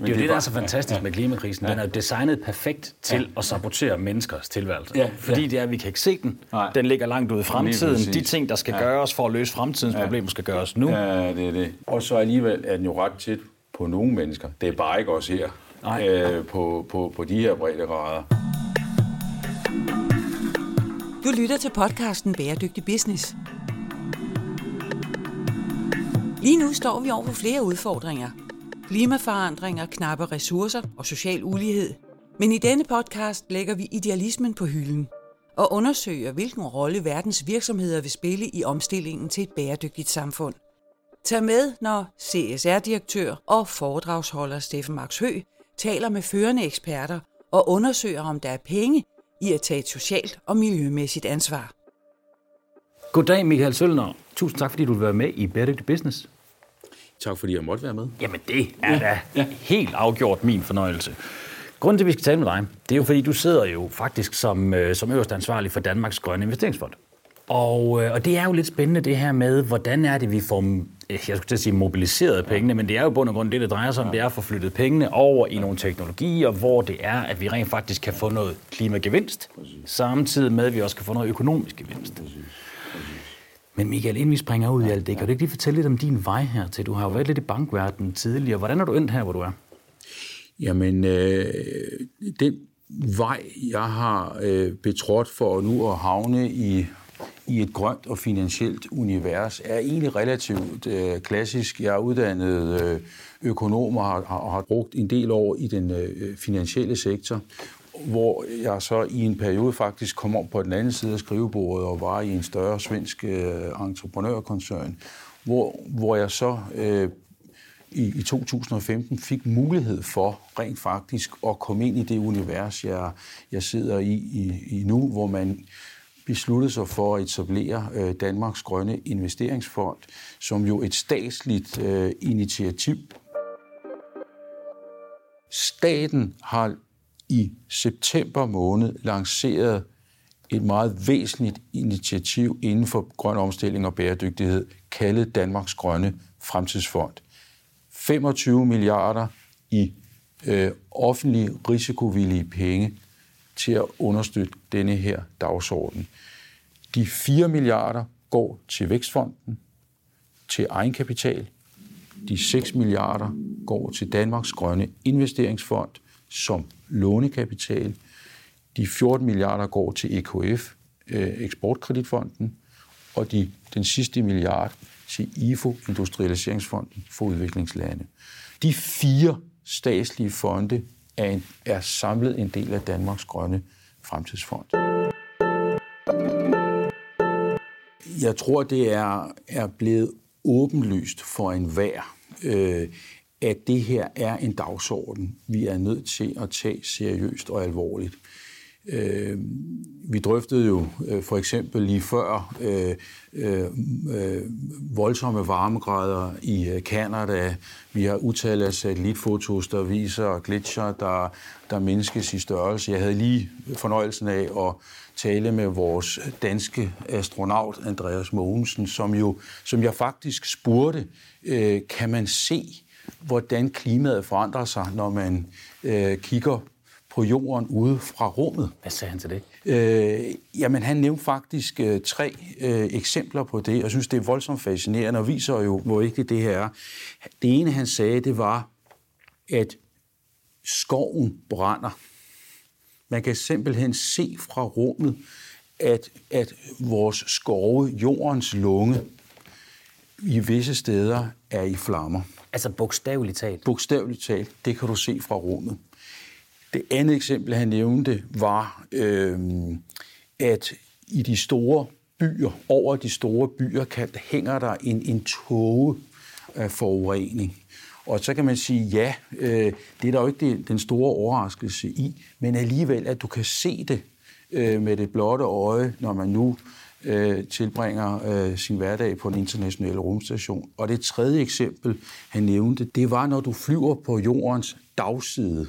det er jo det, der er så fantastisk ja, med klimakrisen. Den er jo designet perfekt til ja. at sabotere menneskers tilværelse. Ja, Fordi det er, at vi kan ikke se den. Nej. Den ligger langt ude i fremtiden. De ting, der skal ja. gøres for at løse fremtidens ja. problemer, skal gøres nu. Ja, det er det. Og så alligevel er den jo ret tæt på nogle mennesker. Det er bare ikke os her. Nej. Øh, på, på, på de her grader. Du lytter til podcasten Bæredygtig Business. Lige nu står vi over for flere udfordringer. Klimaforandringer, knappe ressourcer og social ulighed. Men i denne podcast lægger vi idealismen på hylden og undersøger, hvilken rolle verdens virksomheder vil spille i omstillingen til et bæredygtigt samfund. Tag med, når CSR-direktør og foredragsholder Steffen Max Hø taler med førende eksperter og undersøger, om der er penge i at tage et socialt og miljømæssigt ansvar. Goddag Michael Sølner. Tusind tak, fordi du vil være med i Bæredygtig Business. Tak fordi jeg måtte være med. Jamen det er da ja. helt afgjort min fornøjelse. Grunden til, at vi skal tale med dig, det er jo fordi, du sidder jo faktisk som, øh, som øverst ansvarlig for Danmarks Grønne Investeringsfond. Og, øh, og det er jo lidt spændende det her med, hvordan er det, vi får øh, jeg skulle til at sige mobiliseret pengene, men det er jo bund og grund det, det drejer sig om, det er at få flyttet pengene over i nogle teknologier, hvor det er, at vi rent faktisk kan få noget klimagevinst, samtidig med, at vi også kan få noget økonomisk gevinst. Men Michael, inden vi springer ud i alt det, kan du ikke lige fortælle lidt om din vej her til? Du har jo været lidt i bankverdenen tidligere. Hvordan er du endt her, hvor du er? Jamen, øh, den vej, jeg har øh, betrådt for nu at havne i i et grønt og finansielt univers, er egentlig relativt øh, klassisk. Jeg er uddannet øh, økonom og har, har, har brugt en del år i den øh, finansielle sektor, hvor jeg så i en periode faktisk kom om på den anden side af skrivebordet og var i en større svensk øh, entreprenørkoncern, hvor, hvor jeg så øh, i, i 2015 fik mulighed for rent faktisk at komme ind i det univers, jeg, jeg sidder i, i, i nu, hvor man besluttede sig for at etablere øh, Danmarks Grønne Investeringsfond, som jo et statsligt øh, initiativ. Staten har i september måned lanceret et meget væsentligt initiativ inden for grøn omstilling og bæredygtighed, kaldet Danmarks Grønne Fremtidsfond. 25 milliarder i øh, offentlige risikovillige penge til at understøtte denne her dagsorden. De 4 milliarder går til Vækstfonden, til egenkapital. De 6 milliarder går til Danmarks Grønne Investeringsfond som lånekapital. De 14 milliarder går til EKF, øh, Eksportkreditfonden, og de, den sidste milliard til IFO, Industrialiseringsfonden for udviklingslande. De fire statslige fonde er, en, er samlet en del af Danmarks Grønne Fremtidsfond. Jeg tror, det er, er blevet åbenlyst for enhver, øh, at det her er en dagsorden, vi er nødt til at tage seriøst og alvorligt. Øh, vi drøftede jo øh, for eksempel lige før øh, øh, øh voldsomme varmegrader i øh, Kanada. Vi har utallet af satellitfotos, der viser glitcher, der, der mindskes i størrelse. Jeg havde lige fornøjelsen af at tale med vores danske astronaut Andreas Mogensen, som, jo, som jeg faktisk spurgte, øh, kan man se, hvordan klimaet forandrer sig, når man øh, kigger på jorden ude fra rummet. Hvad sagde han til det? Øh, jamen, han nævnte faktisk øh, tre øh, eksempler på det. Jeg synes, det er voldsomt fascinerende og viser jo, hvor vigtigt det her er. Det ene, han sagde, det var, at skoven brænder. Man kan simpelthen se fra rummet, at, at vores skove, jordens lunge, i visse steder er i flammer. Altså bogstaveligt talt? Bogstaveligt talt. Det kan du se fra rummet. Det andet eksempel, han nævnte, var, øh, at i de store byer, over de store byer, kan, hænger der en, en tåge af forurening. Og så kan man sige, ja, øh, det er der jo ikke den store overraskelse i, men alligevel, at du kan se det øh, med det blotte øje, når man nu øh, tilbringer øh, sin hverdag på den internationale rumstation. Og det tredje eksempel, han nævnte, det var, når du flyver på jordens dagside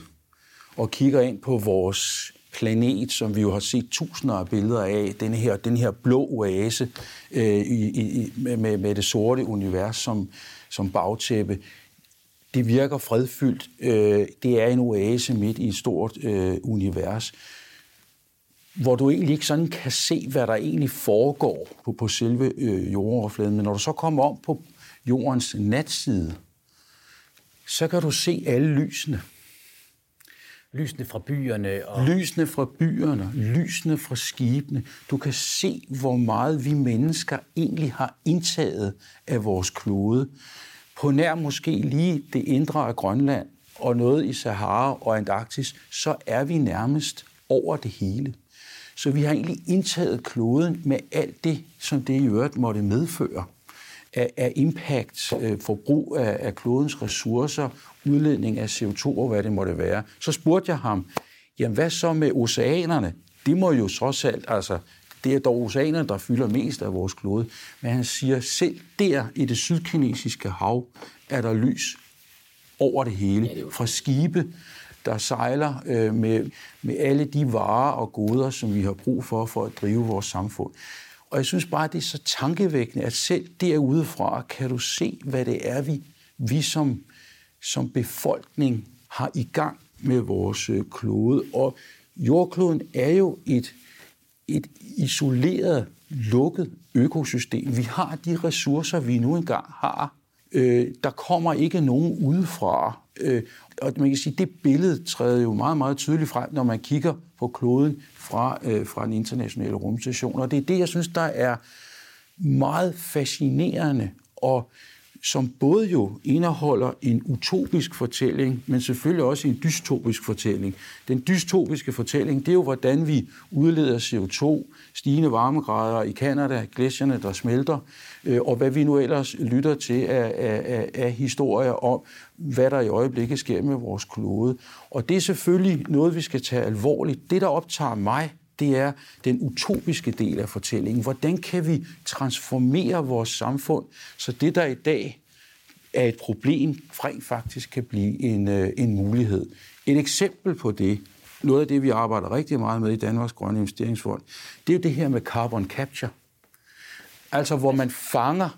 og kigger ind på vores planet, som vi jo har set tusinder af billeder af, den her, den her blå oase øh, i, i, med, med det sorte univers som, som bagtæppe, det virker fredfyldt. Øh, det er en oase midt i et stort øh, univers, hvor du egentlig ikke sådan kan se, hvad der egentlig foregår på, på selve øh, jordoverfladen. Men når du så kommer om på jordens natside, så kan du se alle lysene. Lysene fra byerne. Og... Lysene fra byerne, lysene fra skibene. Du kan se, hvor meget vi mennesker egentlig har indtaget af vores klode. På nær måske lige det indre af Grønland og noget i Sahara og Antarktis, så er vi nærmest over det hele. Så vi har egentlig indtaget kloden med alt det, som det i øvrigt måtte medføre af, af impact, øh, forbrug af, af klodens ressourcer, udledning af CO2 og hvad det måtte være. Så spurgte jeg ham, jamen hvad så med oceanerne? Det må jo trods alt, altså det er dog oceanerne, der fylder mest af vores klode. Men han siger, selv der i det sydkinesiske hav er der lys over det hele. Fra skibe, der sejler øh, med, med alle de varer og goder, som vi har brug for for at drive vores samfund. Og jeg synes bare, det er så tankevækkende, at selv derudefra kan du se, hvad det er, vi, vi som, som befolkning har i gang med vores øh, klode. Og jordkloden er jo et, et isoleret, lukket økosystem. Vi har de ressourcer, vi nu engang har. Øh, der kommer ikke nogen udefra. Øh, og man kan sige, det billede træder jo meget, meget tydeligt frem, når man kigger på kloden fra, øh, fra den internationale rumstation. Og det er det, jeg synes, der er meget fascinerende og som både jo indeholder en utopisk fortælling, men selvfølgelig også en dystopisk fortælling. Den dystopiske fortælling, det er jo, hvordan vi udleder CO2, stigende varmegrader i Kanada, glæsjerne, der smelter, øh, og hvad vi nu ellers lytter til af, af, af historier om, hvad der i øjeblikket sker med vores klode. Og det er selvfølgelig noget, vi skal tage alvorligt. Det, der optager mig, det er den utopiske del af fortællingen. Hvordan kan vi transformere vores samfund, så det, der i dag er et problem, rent faktisk kan blive en, øh, en mulighed. Et eksempel på det, noget af det, vi arbejder rigtig meget med i Danmarks Grønne Investeringsfond, det er jo det her med carbon capture. Altså, hvor man fanger,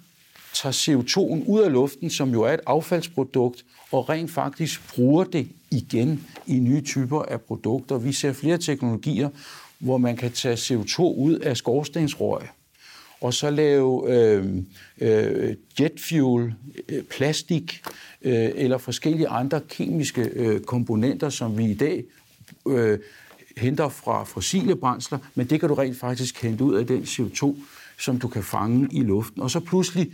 tager CO2'en ud af luften, som jo er et affaldsprodukt, og rent faktisk bruger det igen i nye typer af produkter. Vi ser flere teknologier, hvor man kan tage CO2 ud af skorstensrøg, og så lave øh, øh, jetfuel, øh, plastik øh, eller forskellige andre kemiske øh, komponenter, som vi i dag øh, henter fra fossile brændsler, men det kan du rent faktisk hente ud af den CO2, som du kan fange i luften. Og så pludselig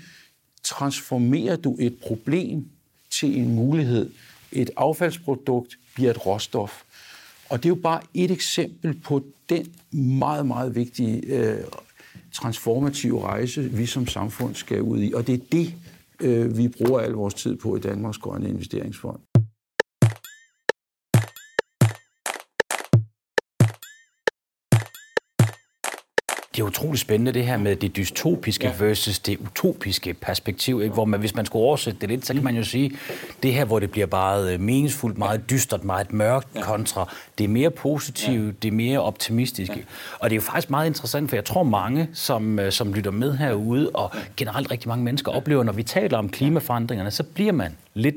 transformerer du et problem til en mulighed. Et affaldsprodukt bliver et råstof. Og det er jo bare et eksempel på den meget, meget vigtige øh, transformative rejse, vi som samfund skal ud i. Og det er det, øh, vi bruger al vores tid på i Danmarks Grønne Investeringsfond. Det er utroligt spændende, det her med det dystopiske ja. versus det utopiske perspektiv, ikke? hvor man, hvis man skulle oversætte det lidt, så kan man jo sige, det her, hvor det bliver meget øh, meningsfuldt, meget dystert, meget mørkt ja. kontra, det er mere positivt, ja. det er mere optimistiske. Ja. Og det er jo faktisk meget interessant, for jeg tror mange, som, øh, som lytter med herude, og generelt rigtig mange mennesker oplever, når vi taler om klimaforandringerne, så bliver man lidt,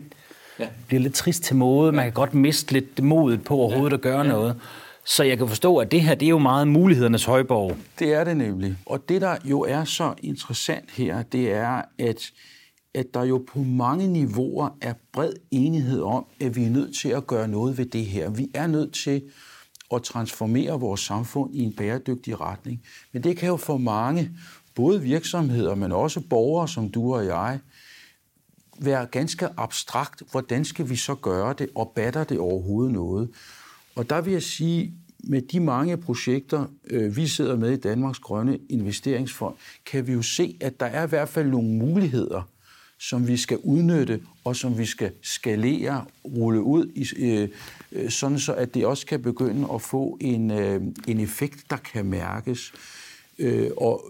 ja. bliver lidt trist til mode, man kan godt miste lidt modet på overhovedet ja. at gøre ja. noget. Så jeg kan forstå, at det her det er jo meget mulighedernes højborg. Det er det nemlig. Og det, der jo er så interessant her, det er, at, at der jo på mange niveauer er bred enighed om, at vi er nødt til at gøre noget ved det her. Vi er nødt til at transformere vores samfund i en bæredygtig retning. Men det kan jo for mange, både virksomheder, men også borgere som du og jeg, være ganske abstrakt. Hvordan skal vi så gøre det, og batter det overhovedet noget? Og der vil jeg sige, med de mange projekter, øh, vi sidder med i Danmarks Grønne Investeringsfond, kan vi jo se, at der er i hvert fald nogle muligheder, som vi skal udnytte, og som vi skal skalere, rulle ud, øh, øh, sådan så at det også kan begynde at få en, øh, en effekt, der kan mærkes. Øh, og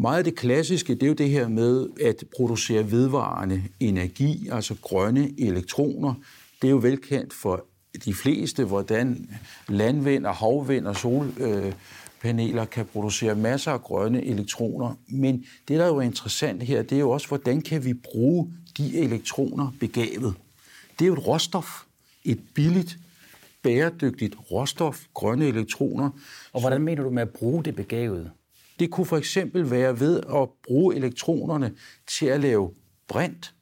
meget af det klassiske, det er jo det her med at producere vedvarende energi, altså grønne elektroner. Det er jo velkendt for de fleste, hvordan landvind og havvind og solpaneler kan producere masser af grønne elektroner. Men det, der er jo interessant her, det er jo også, hvordan kan vi bruge de elektroner begavet? det er jo et råstof. Et billigt, bæredygtigt råstof, grønne elektroner. Og hvordan mener du med at bruge det begavet? Det kunne for eksempel være ved at bruge elektronerne til at lave brint,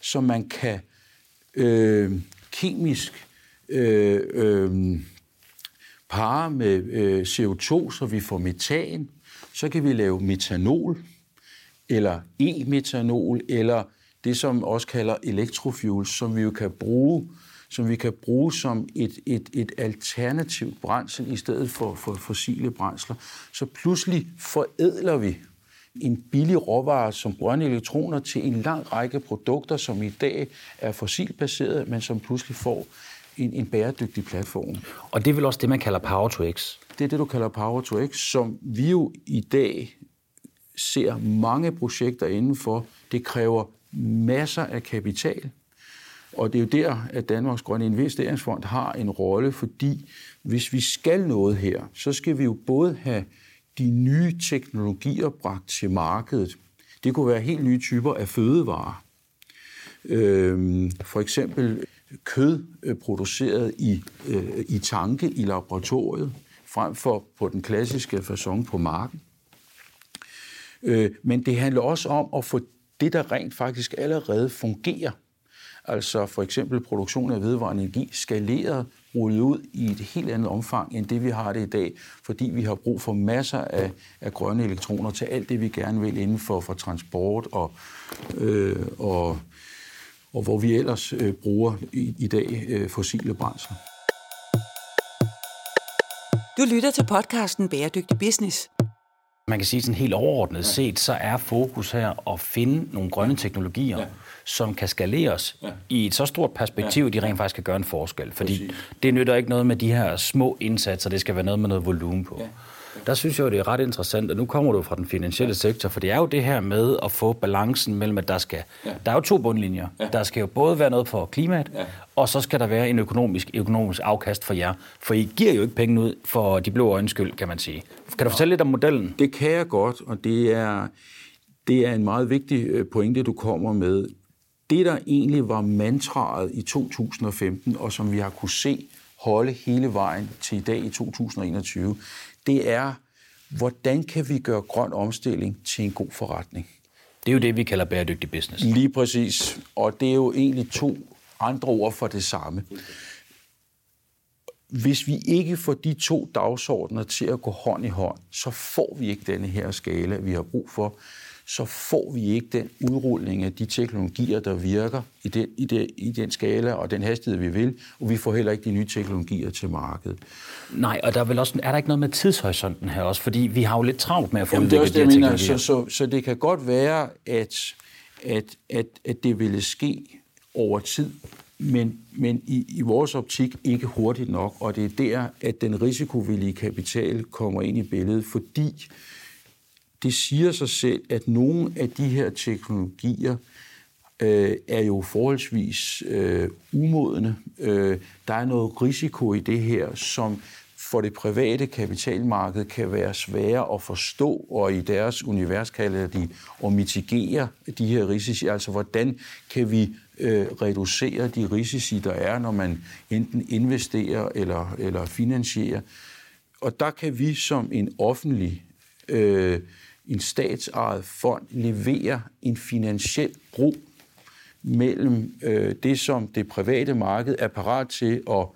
som man kan øh, kemisk øh, øh, parre med øh, CO2, så vi får metan. Så kan vi lave metanol, eller e-metanol, eller det, som også kalder elektrofuels, som vi jo kan bruge som vi kan bruge som et, et, et alternativt brændsel i stedet for, for fossile brændsler. Så pludselig forædler vi en billig råvare som grønne elektroner til en lang række produkter, som i dag er fossilbaserede, men som pludselig får en, en bæredygtig platform. Og det er vel også det, man kalder Power to X? Det er det, du kalder Power to X, som vi jo i dag ser mange projekter indenfor. Det kræver masser af kapital. Og det er jo der, at Danmarks Grønne Investeringsfond har en rolle, fordi hvis vi skal noget her, så skal vi jo både have de nye teknologier bragt til markedet. Det kunne være helt nye typer af fødevarer. Øhm, for eksempel kød øh, produceret i, øh, i tanke i laboratoriet, frem for på den klassiske façon på marken. Øh, men det handler også om at få det, der rent faktisk allerede fungerer, altså for eksempel produktion af vedvarende energi, skaleret, rullet ud i et helt andet omfang, end det vi har det i dag, fordi vi har brug for masser af, af grønne elektroner til alt det, vi gerne vil inden for, for transport og, øh, og, og hvor vi ellers øh, bruger i, i dag øh, fossile brændsler. Du lytter til podcasten Bæredygtig Business. Man kan sige sådan helt overordnet set, så er fokus her at finde nogle grønne teknologier, ja som kan skaleres ja. i et så stort perspektiv, at de rent faktisk kan gøre en forskel. Fordi Præcis. det nytter ikke noget med de her små indsatser, det skal være noget med noget volumen på. Ja. Der synes jeg jo, det er ret interessant, og nu kommer du fra den finansielle ja. sektor, for det er jo det her med at få balancen mellem, at der skal... Ja. Der er jo to bundlinjer. Ja. Der skal jo både være noget for klimaet, ja. og så skal der være en økonomisk, økonomisk afkast for jer. For I giver jo ikke penge ud for de blå øjens skyld, kan man sige. Kan du fortælle lidt om modellen? Det kan jeg godt, og det er, det er en meget vigtig øh, pointe, du kommer med det, der egentlig var mantraet i 2015, og som vi har kunne se holde hele vejen til i dag i 2021, det er, hvordan kan vi gøre grøn omstilling til en god forretning? Det er jo det, vi kalder bæredygtig business. Lige præcis. Og det er jo egentlig to andre ord for det samme. Hvis vi ikke får de to dagsordner til at gå hånd i hånd, så får vi ikke denne her skala, vi har brug for så får vi ikke den udrulning af de teknologier, der virker i den, i, den, i den skala og den hastighed, vi vil, og vi får heller ikke de nye teknologier til markedet. Nej, og der er, vel også, er der ikke noget med tidshorisonten her også? Fordi vi har jo lidt travlt med at få Jamen, udviklet de her mener, så, så, så det kan godt være, at, at, at, at det ville ske over tid, men, men i, i vores optik ikke hurtigt nok, og det er der, at den risikovillige kapital kommer ind i billedet, fordi det siger sig selv, at nogle af de her teknologier øh, er jo forholdsvis øh, umodne. Øh, der er noget risiko i det her, som for det private kapitalmarked kan være svære at forstå, og i deres univers kalder de at mitigere de her risici. Altså, hvordan kan vi øh, reducere de risici, der er, når man enten investerer eller, eller finansierer. Og der kan vi som en offentlig øh, en statsejet fond leverer en finansiel bro mellem øh, det, som det private marked er parat til at,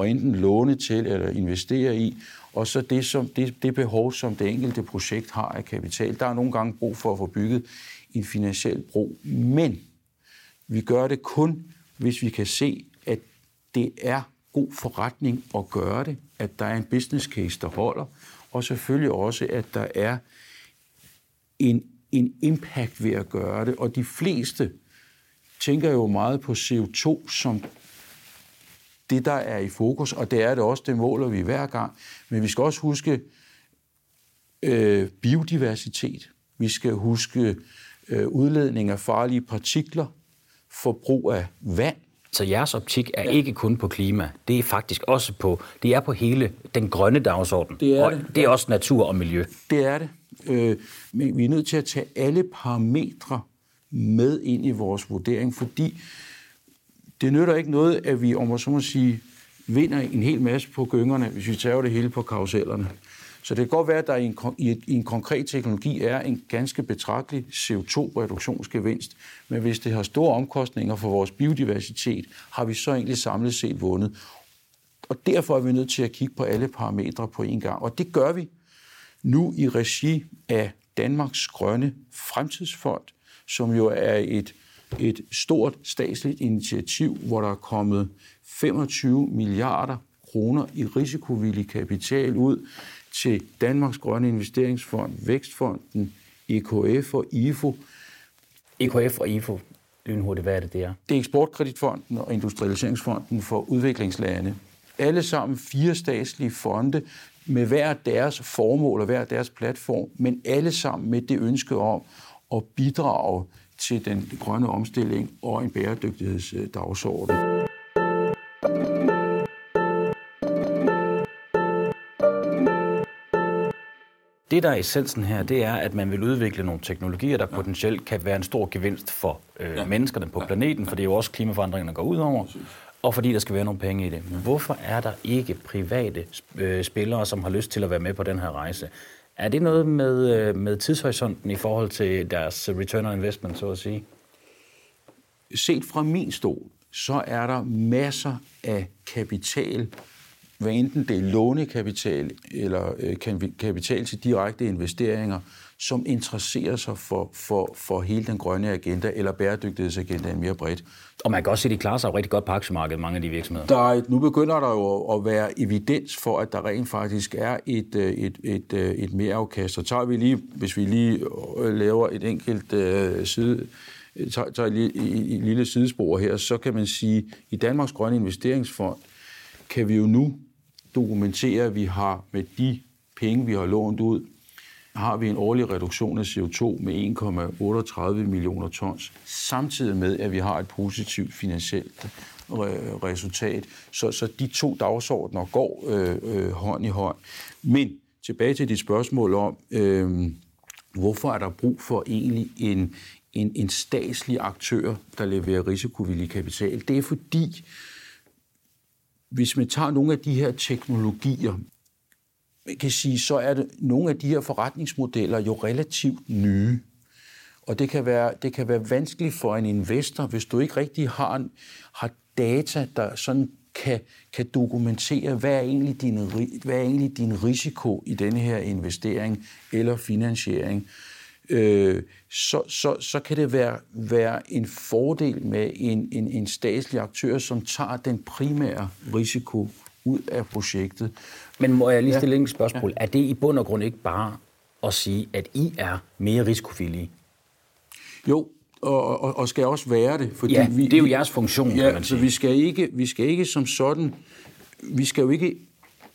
at enten låne til eller investere i, og så det, som, det, det behov, som det enkelte projekt har af kapital. Der er nogle gange brug for at få bygget en finansiel bro, men vi gør det kun, hvis vi kan se, at det er god forretning at gøre det, at der er en business case, der holder, og selvfølgelig også, at der er en, en impact ved at gøre det. Og de fleste tænker jo meget på CO2 som det, der er i fokus, og det er det også, det måler vi hver gang. Men vi skal også huske øh, biodiversitet. Vi skal huske øh, udledning af farlige partikler, forbrug af vand. Så jeres optik er ja. ikke kun på klima, det er faktisk også på, det er på hele den grønne dagsorden. Det er og det. det er også natur og miljø. Det er det. Øh, men vi er nødt til at tage alle parametre med ind i vores vurdering, fordi det nytter ikke noget, at vi, om man så må sige, vinder en hel masse på gyngerne, hvis vi tager det hele på karusellerne. Så det kan godt være, at der i en, i, en konkret teknologi er en ganske betragtelig CO2-reduktionsgevinst, men hvis det har store omkostninger for vores biodiversitet, har vi så egentlig samlet set vundet. Og derfor er vi nødt til at kigge på alle parametre på en gang. Og det gør vi nu i regi af Danmarks Grønne Fremtidsfond, som jo er et, et stort statsligt initiativ, hvor der er kommet 25 milliarder kroner i risikovillig kapital ud til Danmarks Grønne Investeringsfond, Vækstfonden, EKF og IFO. EKF og IFO, lynhurtigt, hvad er det, det er? Det er Eksportkreditfonden og Industrialiseringsfonden for udviklingslande. Alle sammen fire statslige fonde med hver deres formål og hver deres platform, men alle sammen med det ønske om at bidrage til den grønne omstilling og en bæredygtighedsdagsorden. Det, der er essensen her, det er, at man vil udvikle nogle teknologier, der ja. potentielt kan være en stor gevinst for øh, ja. menneskerne på planeten, for det er jo også klimaforandringerne, der går ud over, og fordi der skal være nogle penge i det. Hvorfor er der ikke private øh, spillere, som har lyst til at være med på den her rejse? Er det noget med, øh, med tidshorisonten i forhold til deres return on investment, så at sige? Set fra min stol, så er der masser af kapital, hvad enten det er lånekapital eller øh, kapital til direkte investeringer, som interesserer sig for, for, for hele den grønne agenda eller bæredygtighedsagendaen mere bredt. Og man kan også se, at de klarer sig rigtig godt på aktiemarkedet, mange af de virksomheder. Der er, nu begynder der jo at være evidens for, at der rent faktisk er et, øh, et, et, øh, et mere afkast. Så tager vi lige, hvis vi lige laver et enkelt side, tager, tager et, et, et lille sidespor her, så kan man sige, at i Danmarks Grønne Investeringsfond kan vi jo nu dokumentere, at vi har med de penge, vi har lånt ud, har vi en årlig reduktion af CO2 med 1,38 millioner tons, samtidig med, at vi har et positivt finansielt resultat. Så, så de to dagsordner går øh, øh, hånd i hånd. Men tilbage til dit spørgsmål om, øh, hvorfor er der brug for egentlig en, en, en statslig aktør, der leverer risikovillig kapital? Det er fordi, hvis man tager nogle af de her teknologier, kan sige, så er det nogle af de her forretningsmodeller jo relativt nye. Og det kan være, det kan være vanskeligt for en investor, hvis du ikke rigtig har, har data, der sådan kan, kan dokumentere, hvad er, egentlig din, hvad er egentlig din risiko i denne her investering eller finansiering øh, så, så, så kan det være, være en fordel med en, en, en statslig aktør, som tager den primære risiko ud af projektet. Men må jeg lige stille ja. et spørgsmål? Ja. Er det i bund og grund ikke bare at sige, at I er mere risikovillige? Jo, og, og, og skal også være det. Fordi ja, vi, det er jo jeres funktion, ja, kan man sige. så vi skal, ikke, vi skal ikke som sådan, vi skal jo ikke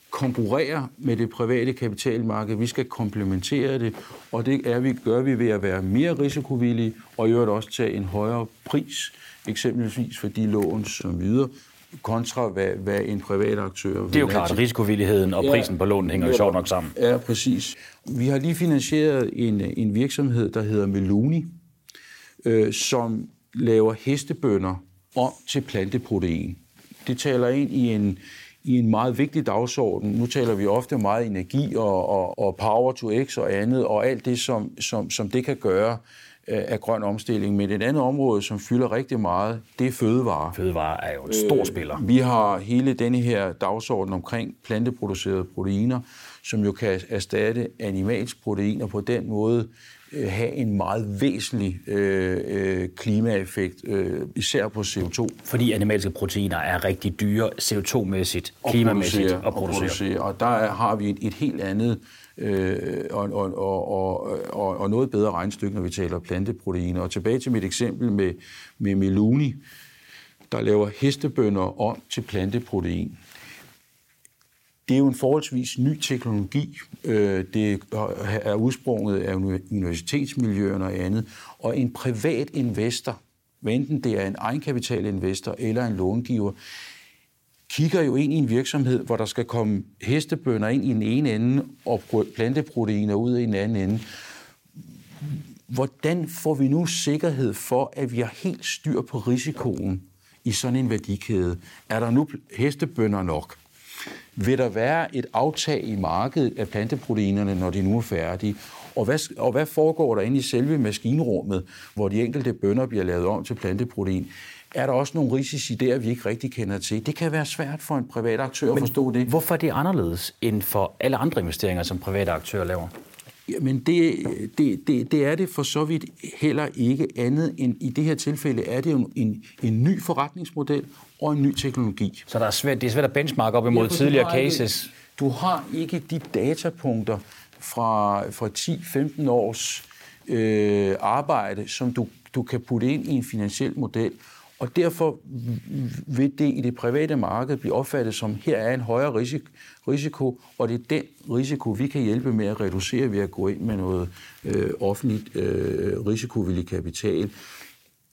konkurrere med det private kapitalmarked. Vi skal komplementere det, og det er vi, gør vi ved at være mere risikovillige og i øvrigt også tage en højere pris, eksempelvis for de lån som videre, kontra hvad, hvad en privat aktør Det er jo klart, at risikovilligheden og prisen ja, på lånen hænger jo sjovt nok sammen. Ja, præcis. Vi har lige finansieret en, en virksomhed, der hedder Meluni, øh, som laver hestebønder om til planteprotein. Det taler ind i en, i en meget vigtig dagsorden. Nu taler vi ofte meget energi og, og, og power to x og andet, og alt det, som, som, som det kan gøre af grøn omstilling. Men et andet område, som fylder rigtig meget, det er fødevare. Fødevare er jo en stor øh, spiller. Vi har hele denne her dagsorden omkring planteproducerede proteiner, som jo kan erstatte animalsk protein, og på den måde øh, have en meget væsentlig øh, øh, klimaeffekt, øh, især på CO2. Fordi animalske proteiner er rigtig dyre CO2-mæssigt, klimamæssigt at producere. Og, producere. og der er, har vi et, et helt andet øh, og, og, og, og, og noget bedre regnstykke, når vi taler planteproteiner. Og tilbage til mit eksempel med, med Meluni, der laver hestebønder om til planteprotein. Det er jo en forholdsvis ny teknologi. Øh, det er udsprunget af universitetsmiljøerne og andet. Og en privat investor, enten det er en egenkapitalinvestor eller en långiver, kigger jo ind i en virksomhed, hvor der skal komme hestebønder ind i den ene ende og planteproteiner ud i den anden ende. Hvordan får vi nu sikkerhed for, at vi har helt styr på risikoen i sådan en værdikæde. Er der nu hestebønder nok? Vil der være et aftag i markedet af planteproteinerne, når de nu er færdige? Og hvad, og hvad foregår der inde i selve maskinrummet, hvor de enkelte bønder bliver lavet om til planteprotein? Er der også nogle risici der, vi ikke rigtig kender til? Det kan være svært for en privat aktør at forstå det. Hvorfor er det anderledes end for alle andre investeringer, som private aktører laver? Jamen det, det, det, det er det for så vidt heller ikke andet end i det her tilfælde er det jo en, en ny forretningsmodel og en ny teknologi. Så der er svært, det er svært at benchmarke op imod ja, tidligere cases? Ikke, du har ikke de datapunkter fra, fra 10-15 års øh, arbejde, som du, du kan putte ind i en finansiel model. Og derfor vil det i det private marked blive opfattet som, her er en højere risiko, og det er den risiko, vi kan hjælpe med at reducere ved at gå ind med noget øh, offentligt øh, risikovillig kapital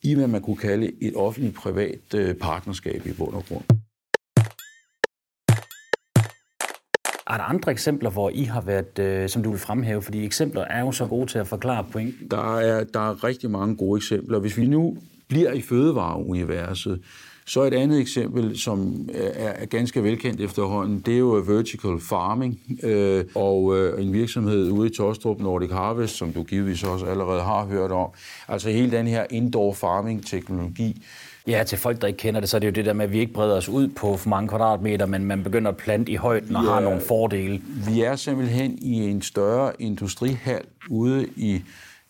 i hvad man kunne kalde et offentligt-privat øh, partnerskab i bund og grund. Er der andre eksempler, hvor I har været, øh, som du vil fremhæve? Fordi eksempler er jo så gode til at forklare pointen. Der er, der er rigtig mange gode eksempler. Hvis vi nu bliver i fødevareuniverset, så et andet eksempel, som er, er ganske velkendt efterhånden, det er jo vertical farming, øh, og øh, en virksomhed ude i Tostrup, Nordic Harvest, som du givetvis også allerede har hørt om. Altså hele den her indoor farming-teknologi. Ja, til folk, der ikke kender det, så er det jo det der med, at vi ikke breder os ud på for mange kvadratmeter, men man begynder at plante i højden og ja, har nogle fordele. Vi er simpelthen i en større industrihal ude i,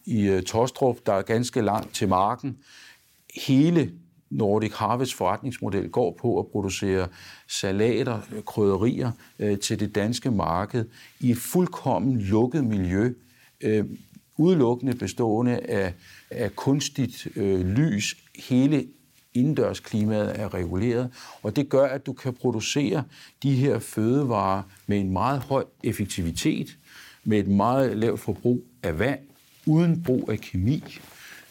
i øh, Tostrup, der er ganske langt til marken. Hele Nordic Harvest forretningsmodel går på at producere salater, krydderier øh, til det danske marked i et fuldkommen lukket miljø, øh, udelukkende bestående af, af kunstigt øh, lys. Hele indendørsklimaet er reguleret, og det gør, at du kan producere de her fødevarer med en meget høj effektivitet, med et meget lavt forbrug af vand, uden brug af kemi.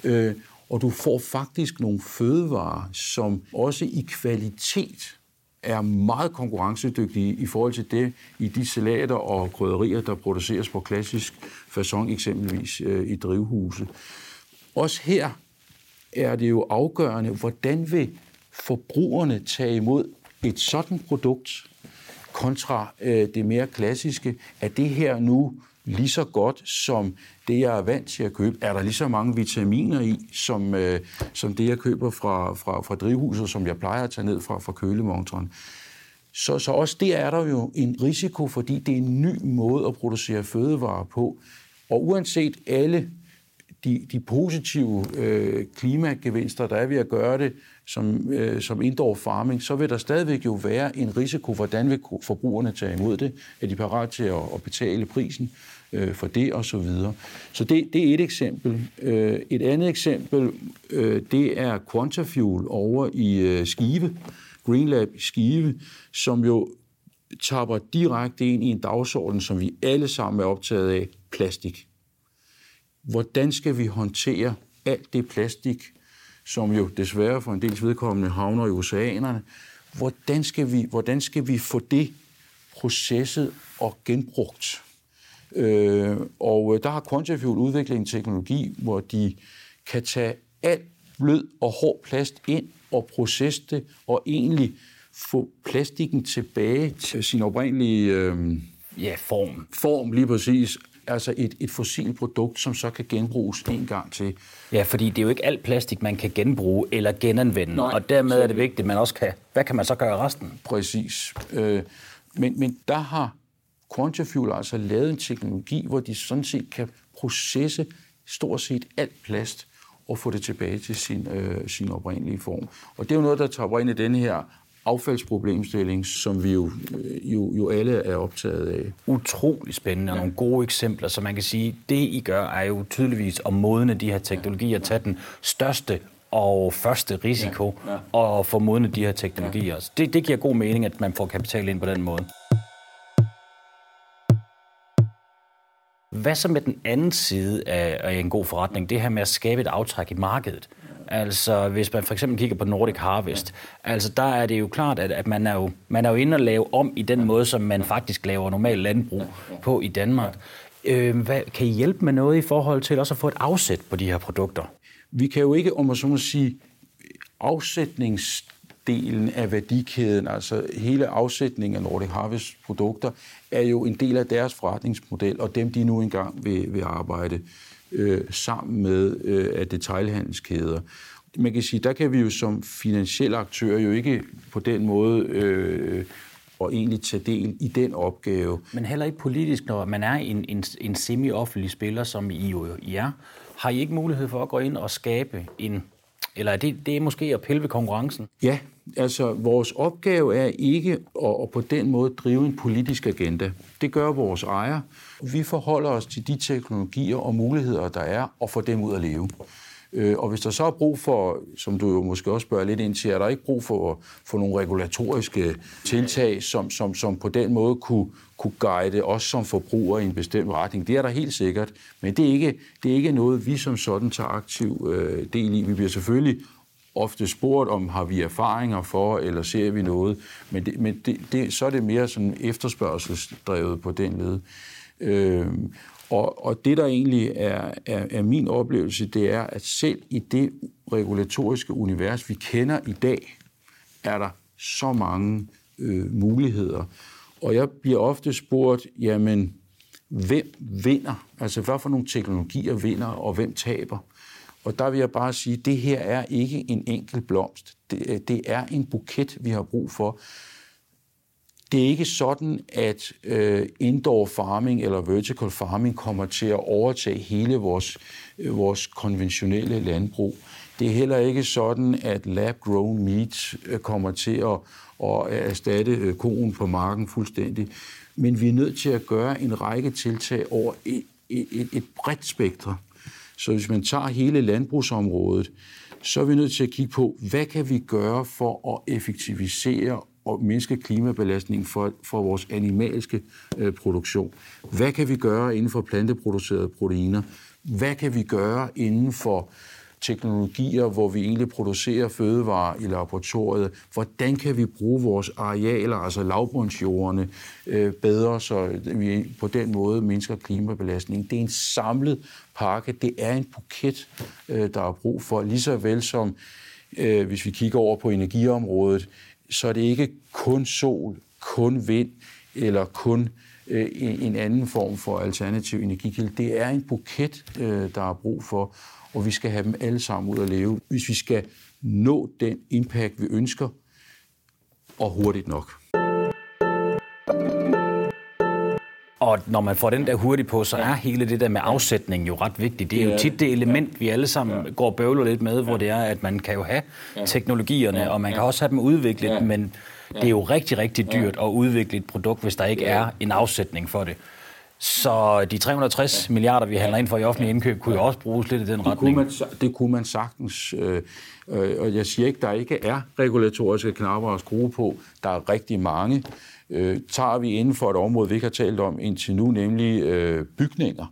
Øh, og du får faktisk nogle fødevarer, som også i kvalitet er meget konkurrencedygtige i forhold til det i de salater og krydderier, der produceres på klassisk façon, eksempelvis øh, i drivhuse. Også her er det jo afgørende, hvordan vil forbrugerne tage imod et sådan produkt kontra øh, det mere klassiske. Er det her nu lige så godt som det, jeg er vant til at købe? Er der lige så mange vitaminer i, som, øh, som det, jeg køber fra, fra, fra drivhuset, som jeg plejer at tage ned fra, fra kølemontren? Så, så også der er der jo en risiko, fordi det er en ny måde at producere fødevarer på. Og uanset alle de, de positive øh, klimagevinster, der er ved at gøre det som, øh, som indoor farming, så vil der stadigvæk jo være en risiko, hvordan vil forbrugerne tage imod det? Er de parat til at, at betale prisen øh, for det og så videre? Så det, det er et eksempel. Øh, et andet eksempel, øh, det er Quantafuel over i øh, Skive, Greenlab i Skive, som jo tapper direkte ind i en dagsorden, som vi alle sammen er optaget af, plastik hvordan skal vi håndtere alt det plastik, som jo desværre for en dels vedkommende havner i oceanerne. Hvordan skal vi, hvordan skal vi få det processet og genbrugt? Øh, og der har Quantafuel udviklet en teknologi, hvor de kan tage alt blød og hård plast ind og processe det, og egentlig få plastikken tilbage til sin oprindelige øh, ja, form. Form, lige præcis altså et, et fossilt produkt, som så kan genbruges en gang til. Ja, fordi det er jo ikke alt plastik, man kan genbruge eller genanvende, Nej, og dermed er det vigtigt, at man også kan, hvad kan man så gøre resten? Præcis. Øh, men, men der har Quantafuel altså lavet en teknologi, hvor de sådan set kan processe stort set alt plast og få det tilbage til sin, øh, sin oprindelige form. Og det er jo noget, der tager ind i den her affaldsproblemstilling, som vi jo, jo, jo alle er optaget af. Utrolig spændende og nogle gode eksempler, så man kan sige, det I gør er jo tydeligvis at modne de her teknologier, tage den største og første risiko ja, ja. og få modne de her teknologier. Ja. Det, det giver god mening, at man får kapital ind på den måde. Hvad så med den anden side af en god forretning? Det her med at skabe et aftræk i markedet. Altså, hvis man for eksempel kigger på Nordic Harvest, altså der er det jo klart, at, at man, er jo, man er jo inde og lave om i den måde, som man faktisk laver normal landbrug på i Danmark. Øh, hvad, kan I hjælpe med noget i forhold til også at få et afsæt på de her produkter? Vi kan jo ikke, om man så må sige, afsætnings delen af værdikæden, altså hele afsætningen af Nordic Harvest produkter, er jo en del af deres forretningsmodel, og dem de nu engang vil, vil arbejde øh, sammen med øh, af detailhandelskæder. Man kan sige, der kan vi jo som finansielle aktører jo ikke på den måde øh, og egentlig tage del i den opgave. Men heller ikke politisk, når man er en, en, en semi-offentlig spiller, som I jo I er, har I ikke mulighed for at gå ind og skabe en eller er det, det er måske at pille ved konkurrencen? Ja, altså vores opgave er ikke at, at på den måde drive en politisk agenda. Det gør vores ejer. Vi forholder os til de teknologier og muligheder, der er, og får dem ud at leve. Øh, og hvis der så er brug for, som du jo måske også spørger lidt ind til, er der ikke brug for, for nogle regulatoriske tiltag, som, som, som på den måde kunne, kunne guide os som forbrugere i en bestemt retning. Det er der helt sikkert, men det er ikke, det er ikke noget, vi som sådan tager aktiv øh, del i. Vi bliver selvfølgelig ofte spurgt om, har vi erfaringer for, eller ser vi noget, men, det, men det, det, så er det mere sådan efterspørgselsdrevet på den led. Øh, og, og det, der egentlig er, er, er min oplevelse, det er, at selv i det regulatoriske univers, vi kender i dag, er der så mange øh, muligheder. Og jeg bliver ofte spurgt, jamen, hvem vinder? Altså, hvad for nogle teknologier vinder, og hvem taber? Og der vil jeg bare sige, det her er ikke en enkelt blomst. Det, det er en buket, vi har brug for. Det er ikke sådan, at øh, indoor farming eller vertical farming kommer til at overtage hele vores, øh, vores konventionelle landbrug. Det er heller ikke sådan, at lab-grown meat øh, kommer til at, at erstatte øh, koen på marken fuldstændig. Men vi er nødt til at gøre en række tiltag over et, et, et bredt spektrum. Så hvis man tager hele landbrugsområdet, så er vi nødt til at kigge på, hvad kan vi gøre for at effektivisere og mindske klimabelastningen for, for vores animalske øh, produktion. Hvad kan vi gøre inden for planteproducerede proteiner? Hvad kan vi gøre inden for teknologier, hvor vi egentlig producerer fødevarer i laboratoriet? Hvordan kan vi bruge vores arealer, altså lavbundsjordene, øh, bedre, så vi på den måde mindsker klimabelastningen? Det er en samlet pakke. Det er en buket, øh, der er brug for, lige så vel som øh, hvis vi kigger over på energiområdet, så er det ikke kun sol, kun vind eller kun øh, en anden form for alternativ energikilde. Det er en buket, øh, der er brug for, og vi skal have dem alle sammen ud at leve, hvis vi skal nå den impact, vi ønsker, og hurtigt nok. Og når man får den der hurtigt på, så er hele det der med afsætning jo ret vigtigt. Det er jo tit det element, vi alle sammen går og bøvler lidt med, hvor det er, at man kan jo have teknologierne, og man kan også have dem udviklet, men det er jo rigtig, rigtig dyrt at udvikle et produkt, hvis der ikke er en afsætning for det. Så de 360 milliarder, vi handler ind for i offentlig indkøb, kunne jo også bruges lidt i den det retning. Kunne man, det kunne man sagtens. Øh, øh, og jeg siger ikke, der ikke er regulatoriske knapper at skrue på. Der er rigtig mange øh, tager vi inden for et område, vi ikke har talt om indtil nu, nemlig øh, bygninger.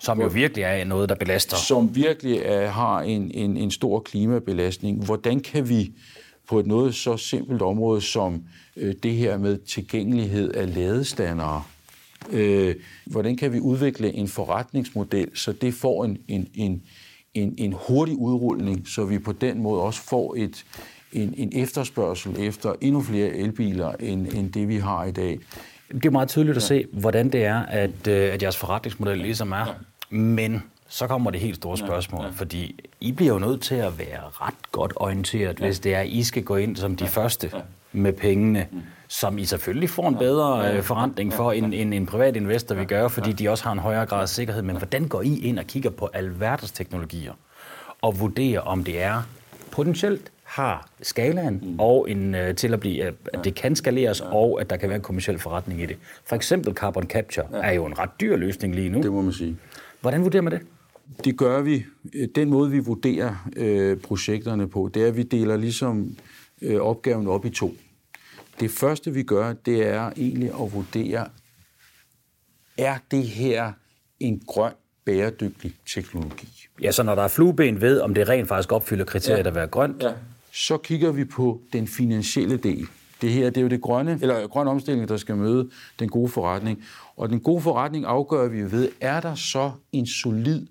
Som jo virkelig er noget, der belaster. Som virkelig er, har en, en, en stor klimabelastning. Hvordan kan vi på et noget så simpelt område som øh, det her med tilgængelighed af ladestandere, øh, hvordan kan vi udvikle en forretningsmodel, så det får en, en, en, en, en hurtig udrulning, så vi på den måde også får et, en, en efterspørgsel efter endnu flere elbiler, end, end det vi har i dag. Det er meget tydeligt at se, hvordan det er, at, øh, at jeres forretningsmodel ligesom er. Men så kommer det helt store spørgsmål, ja, ja. fordi I bliver jo nødt til at være ret godt orienteret, ja. hvis det er, at I skal gå ind som de ja. første ja. med pengene, mm. Som I selvfølgelig får en bedre ja, ja, ja. forrentning for, end, end en privat investor vil gøre, fordi de også har en højere grad af sikkerhed. Men hvordan går I ind og kigger på alverdens teknologier og vurderer, om det er potentielt har skalaen mm. og en, uh, til at blive, at det kan skaleres, ja. og at der kan være en kommersiel forretning i det. For eksempel carbon capture ja. er jo en ret dyr løsning lige nu. Det må man sige. Hvordan vurderer man det? Det gør vi. Den måde, vi vurderer øh, projekterne på, det er, at vi deler ligesom øh, opgaven op i to. Det første, vi gør, det er egentlig at vurdere, er det her en grøn bæredygtig teknologi. Ja, så når der er flueben ved, om det rent faktisk opfylder kriteriet ja. at være grønt, ja så kigger vi på den finansielle del. Det her det er jo det grønne, eller grøn omstilling, der skal møde den gode forretning. Og den gode forretning afgør vi ved, er der så en solid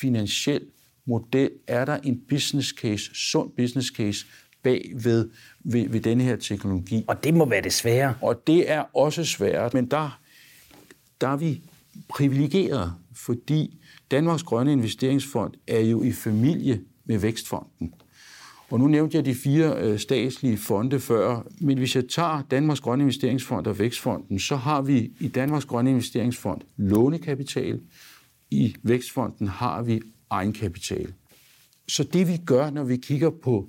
finansiel model? Er der en business case, sund business case bag ved, ved, ved denne her teknologi. Og det må være det svære. Og det er også svært, men der, der er vi privilegeret, fordi Danmarks Grønne Investeringsfond er jo i familie med Vækstfonden. Og nu nævnte jeg de fire øh, statslige fonde før, men hvis jeg tager Danmarks Grønne Investeringsfond og Vækstfonden, så har vi i Danmarks Grønne Investeringsfond lånekapital, i Vækstfonden har vi egenkapital. Så det vi gør, når vi kigger på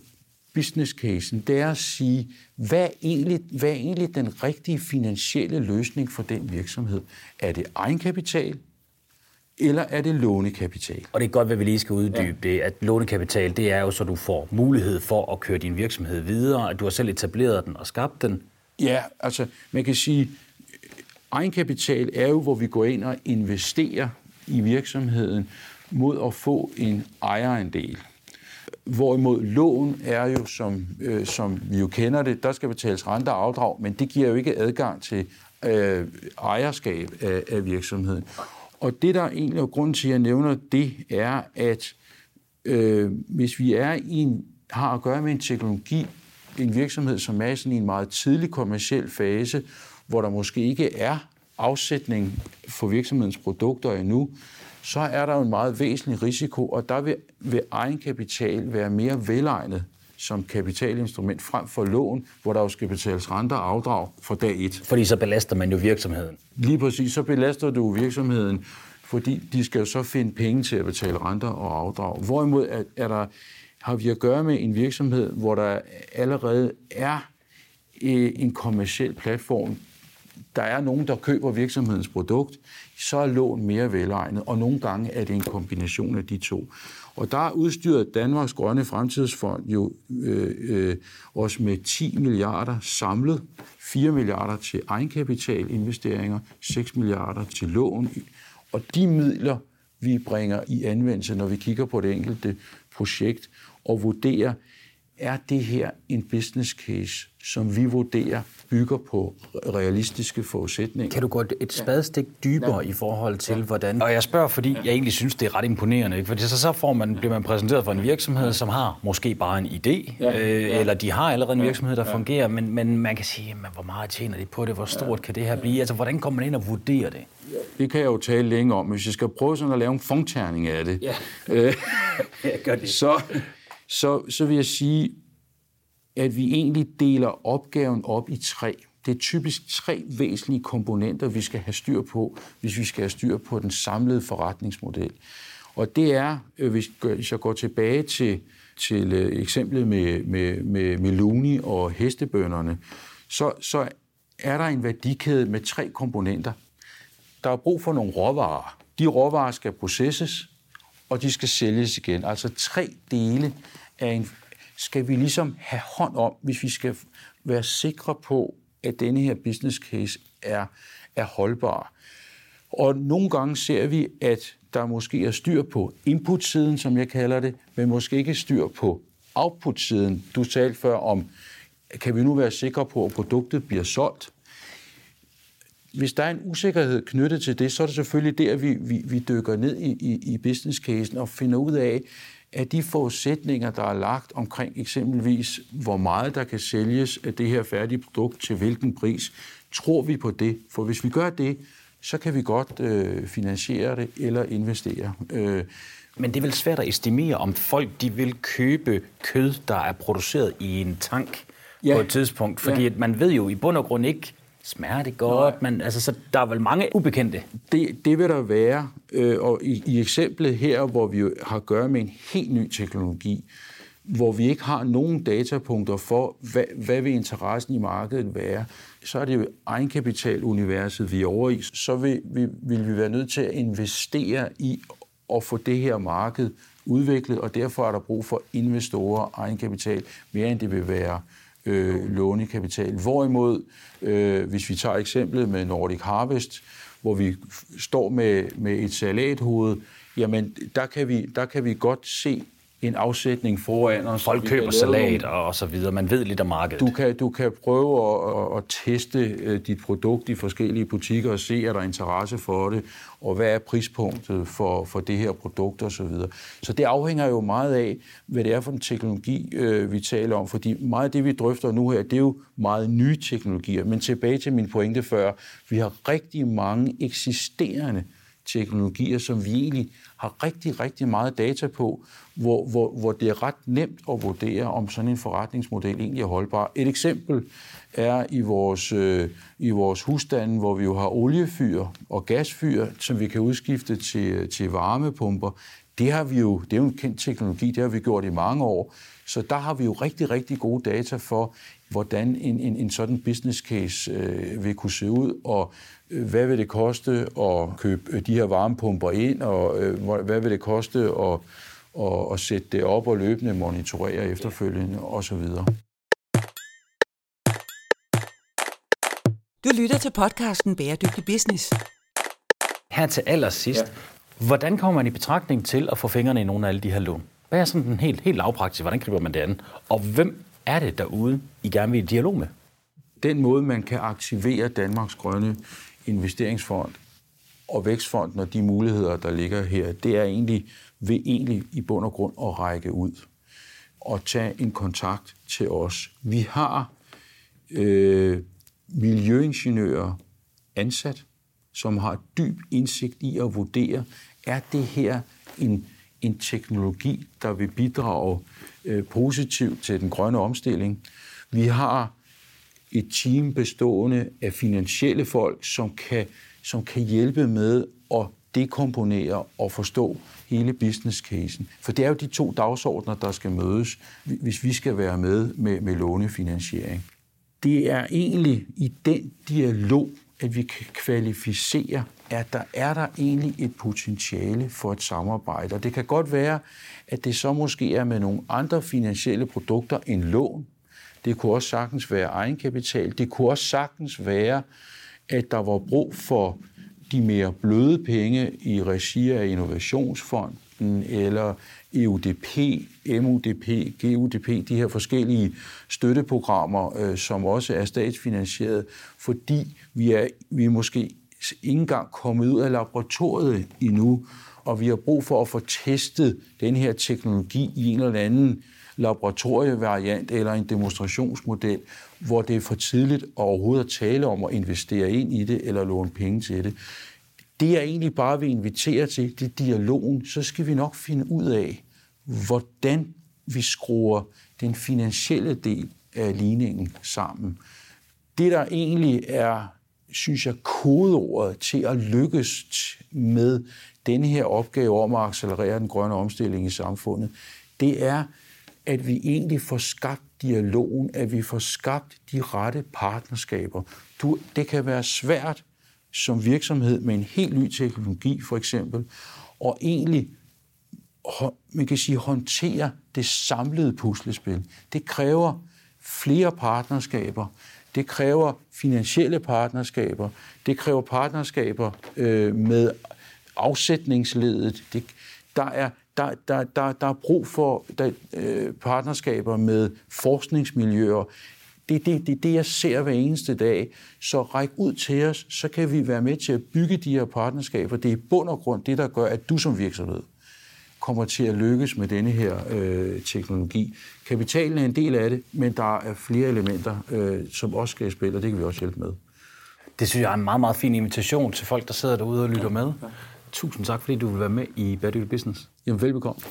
business casen, det er at sige, hvad er, egentlig, hvad er egentlig den rigtige finansielle løsning for den virksomhed? Er det egenkapital, eller er det lånekapital? Og det er godt, at vi lige skal uddybe ja. det, at lånekapital, det er jo så, du får mulighed for at køre din virksomhed videre, at du har selv etableret den og skabt den. Ja, altså man kan sige, egenkapital er jo, hvor vi går ind og investerer i virksomheden mod at få en ejerandel. Hvorimod lån er jo, som, øh, som vi jo kender det, der skal betales rente og afdrag, men det giver jo ikke adgang til øh, ejerskab af, af virksomheden. Og det, der egentlig er grunden til, at jeg nævner det, er, at øh, hvis vi er i en, har at gøre med en teknologi, en virksomhed, som er sådan i en meget tidlig kommersiel fase, hvor der måske ikke er afsætning for virksomhedens produkter endnu, så er der jo en meget væsentlig risiko, og der vil, vil egenkapital være mere velegnet som kapitalinstrument frem for lån, hvor der jo skal betales renter og afdrag for dag et. Fordi så belaster man jo virksomheden. Lige præcis, så belaster du virksomheden, fordi de skal jo så finde penge til at betale renter og afdrag. Hvorimod er, er der, har vi at gøre med en virksomhed, hvor der allerede er øh, en kommersiel platform, der er nogen, der køber virksomhedens produkt, så er lån mere velegnet, og nogle gange er det en kombination af de to. Og der er udstyret Danmarks Grønne Fremtidsfond jo øh, øh, også med 10 milliarder samlet, 4 milliarder til egenkapitalinvesteringer, 6 milliarder til lån. Og de midler, vi bringer i anvendelse, når vi kigger på det enkelte projekt og vurderer, er det her en business case, som vi vurderer bygger på realistiske forudsætninger. Kan du gå et spadestik dybere ja. i forhold til, hvordan... Og jeg spørger, fordi jeg egentlig synes, det er ret imponerende. Ikke? Fordi så, så får man, bliver man præsenteret for en virksomhed, som har måske bare en idé, ja. Øh, eller de har allerede en virksomhed, der ja. fungerer, men, men man kan sige, men hvor meget tjener de på det? Hvor stort ja. kan det her blive? Altså, hvordan kommer man ind og vurderer det? Det kan jeg jo tale længe om. Hvis jeg skal prøve sådan at lave en fondterning af det, ja. øh, gør det. Så, så, så vil jeg sige, at vi egentlig deler opgaven op i tre. Det er typisk tre væsentlige komponenter, vi skal have styr på, hvis vi skal have styr på den samlede forretningsmodel. Og det er, øh, hvis jeg går tilbage til, til øh, eksemplet med, med, med Meloni og hestebønderne, så, så er der en værdikæde med tre komponenter. Der er brug for nogle råvarer. De råvarer skal processes, og de skal sælges igen. Altså tre dele af en, skal vi ligesom have hånd om, hvis vi skal være sikre på, at denne her business case er, er holdbar. Og nogle gange ser vi, at der måske er styr på input-siden, som jeg kalder det, men måske ikke styr på output-siden. Du talte før om, kan vi nu være sikre på, at produktet bliver solgt? Hvis der er en usikkerhed knyttet til det, så er det selvfølgelig der, vi, vi, vi dykker ned i, i, i business-casen og finder ud af, at de forudsætninger, der er lagt omkring eksempelvis, hvor meget der kan sælges af det her færdige produkt til hvilken pris, tror vi på det? For hvis vi gør det, så kan vi godt øh, finansiere det eller investere. Øh, men det er vel svært at estimere, om folk de vil købe kød, der er produceret i en tank ja. på et tidspunkt. Fordi ja. man ved jo i bund og grund ikke, Smager det godt? Men, altså, så der er vel mange ubekendte? Det, det vil der være. Øh, og i, i eksemplet her, hvor vi har at gøre med en helt ny teknologi, hvor vi ikke har nogen datapunkter for, hvad, hvad vil interessen i markedet være, så er det jo egenkapitaluniverset, vi er over i. Så vil, vil, vil vi være nødt til at investere i at få det her marked udviklet, og derfor er der brug for investorer og egenkapital, mere end det vil være øh, lånekapital. Hvorimod, øh, hvis vi tager eksemplet med Nordic Harvest, hvor vi står med, med et salathoved, jamen der kan, vi, der kan vi godt se en afsætning foran os. Folk køber salat og, og så videre. Man ved lidt om markedet. Du kan, du kan prøve at, at, at teste øh, dit produkt i forskellige butikker og se, er der interesse for det, og hvad er prispunktet for, for det her produkt osv. Så, videre. så det afhænger jo meget af, hvad det er for en teknologi, øh, vi taler om. Fordi meget af det, vi drøfter nu her, det er jo meget nye teknologier. Men tilbage til min pointe før, vi har rigtig mange eksisterende teknologier, som vi egentlig har rigtig, rigtig meget data på, hvor, hvor, hvor det er ret nemt at vurdere, om sådan en forretningsmodel egentlig er holdbar. Et eksempel er i vores, øh, i vores husstande, hvor vi jo har oliefyr og gasfyr, som vi kan udskifte til, til varmepumper. Det, har vi jo, det er jo en kendt teknologi, det har vi gjort i mange år. Så der har vi jo rigtig, rigtig gode data for, hvordan en, en, en sådan business case øh, vil kunne se ud, og hvad vil det koste at købe øh, de her varmepumper ind, og øh, hvad vil det koste at, at, at sætte det op og løbende monitorere efterfølgende osv. Du lytter til podcasten Bæredygtig Business. Her til allersidst, ja. hvordan kommer man i betragtning til at få fingrene i nogle af alle de her lån? Hvad er sådan den helt, helt lavpraktisk? Hvordan griber man det an? Og hvem er det derude, I gerne vil i dialog med? Den måde, man kan aktivere Danmarks Grønne Investeringsfond og vækstfond, når de muligheder, der ligger her, det er egentlig ved egentlig i bund og grund at række ud og tage en kontakt til os. Vi har øh, miljøingeniører ansat, som har dyb indsigt i at vurdere, er det her en, en teknologi, der vil bidrage øh, positivt til den grønne omstilling. Vi har et team bestående af finansielle folk, som kan, som kan hjælpe med at dekomponere og forstå hele business casen. For det er jo de to dagsordner, der skal mødes, hvis vi skal være med med, med lånefinansiering. Det er egentlig i den dialog, at vi kan kvalificere, at der er der egentlig et potentiale for et samarbejde. Og det kan godt være, at det så måske er med nogle andre finansielle produkter end lån. Det kunne også sagtens være egenkapital. Det kunne også sagtens være, at der var brug for de mere bløde penge i regi af Innovationsfonden eller EUDP, MUDP, GUDP, de her forskellige støtteprogrammer, øh, som også er statsfinansieret, fordi vi er, vi er måske ikke engang kommet ud af laboratoriet endnu, og vi har brug for at få testet den her teknologi i en eller anden laboratorievariant eller en demonstrationsmodel, hvor det er for tidligt at overhovedet at tale om at investere ind i det eller låne penge til det. Det er egentlig bare, vi inviterer til, det er dialogen. Så skal vi nok finde ud af, hvordan vi skruer den finansielle del af ligningen sammen. Det, der egentlig er, synes jeg, kodeordet til at lykkes med denne her opgave om at accelerere den grønne omstilling i samfundet, det er, at vi egentlig får skabt dialogen, at vi får skabt de rette partnerskaber. Du, det kan være svært som virksomhed med en helt ny teknologi, for eksempel, og egentlig man kan sige, håndtere det samlede puslespil. Det kræver flere partnerskaber, det kræver finansielle partnerskaber, det kræver partnerskaber øh, med afsætningsledet. Det, der, er, der, der, der, der er brug for der, øh, partnerskaber med forskningsmiljøer. Det er det, det, det, jeg ser hver eneste dag. Så ræk ud til os, så kan vi være med til at bygge de her partnerskaber. Det er i bund og grund det, der gør, at du som virksomhed kommer til at lykkes med denne her øh, teknologi. Kapitalen er en del af det, men der er flere elementer, øh, som også skal spille, og det kan vi også hjælpe med. Det synes jeg er en meget, meget fin invitation til folk, der sidder derude og lytter med. Tusind tak, fordi du vil være med i Bæredygtig Business. Jamen, velbekomme.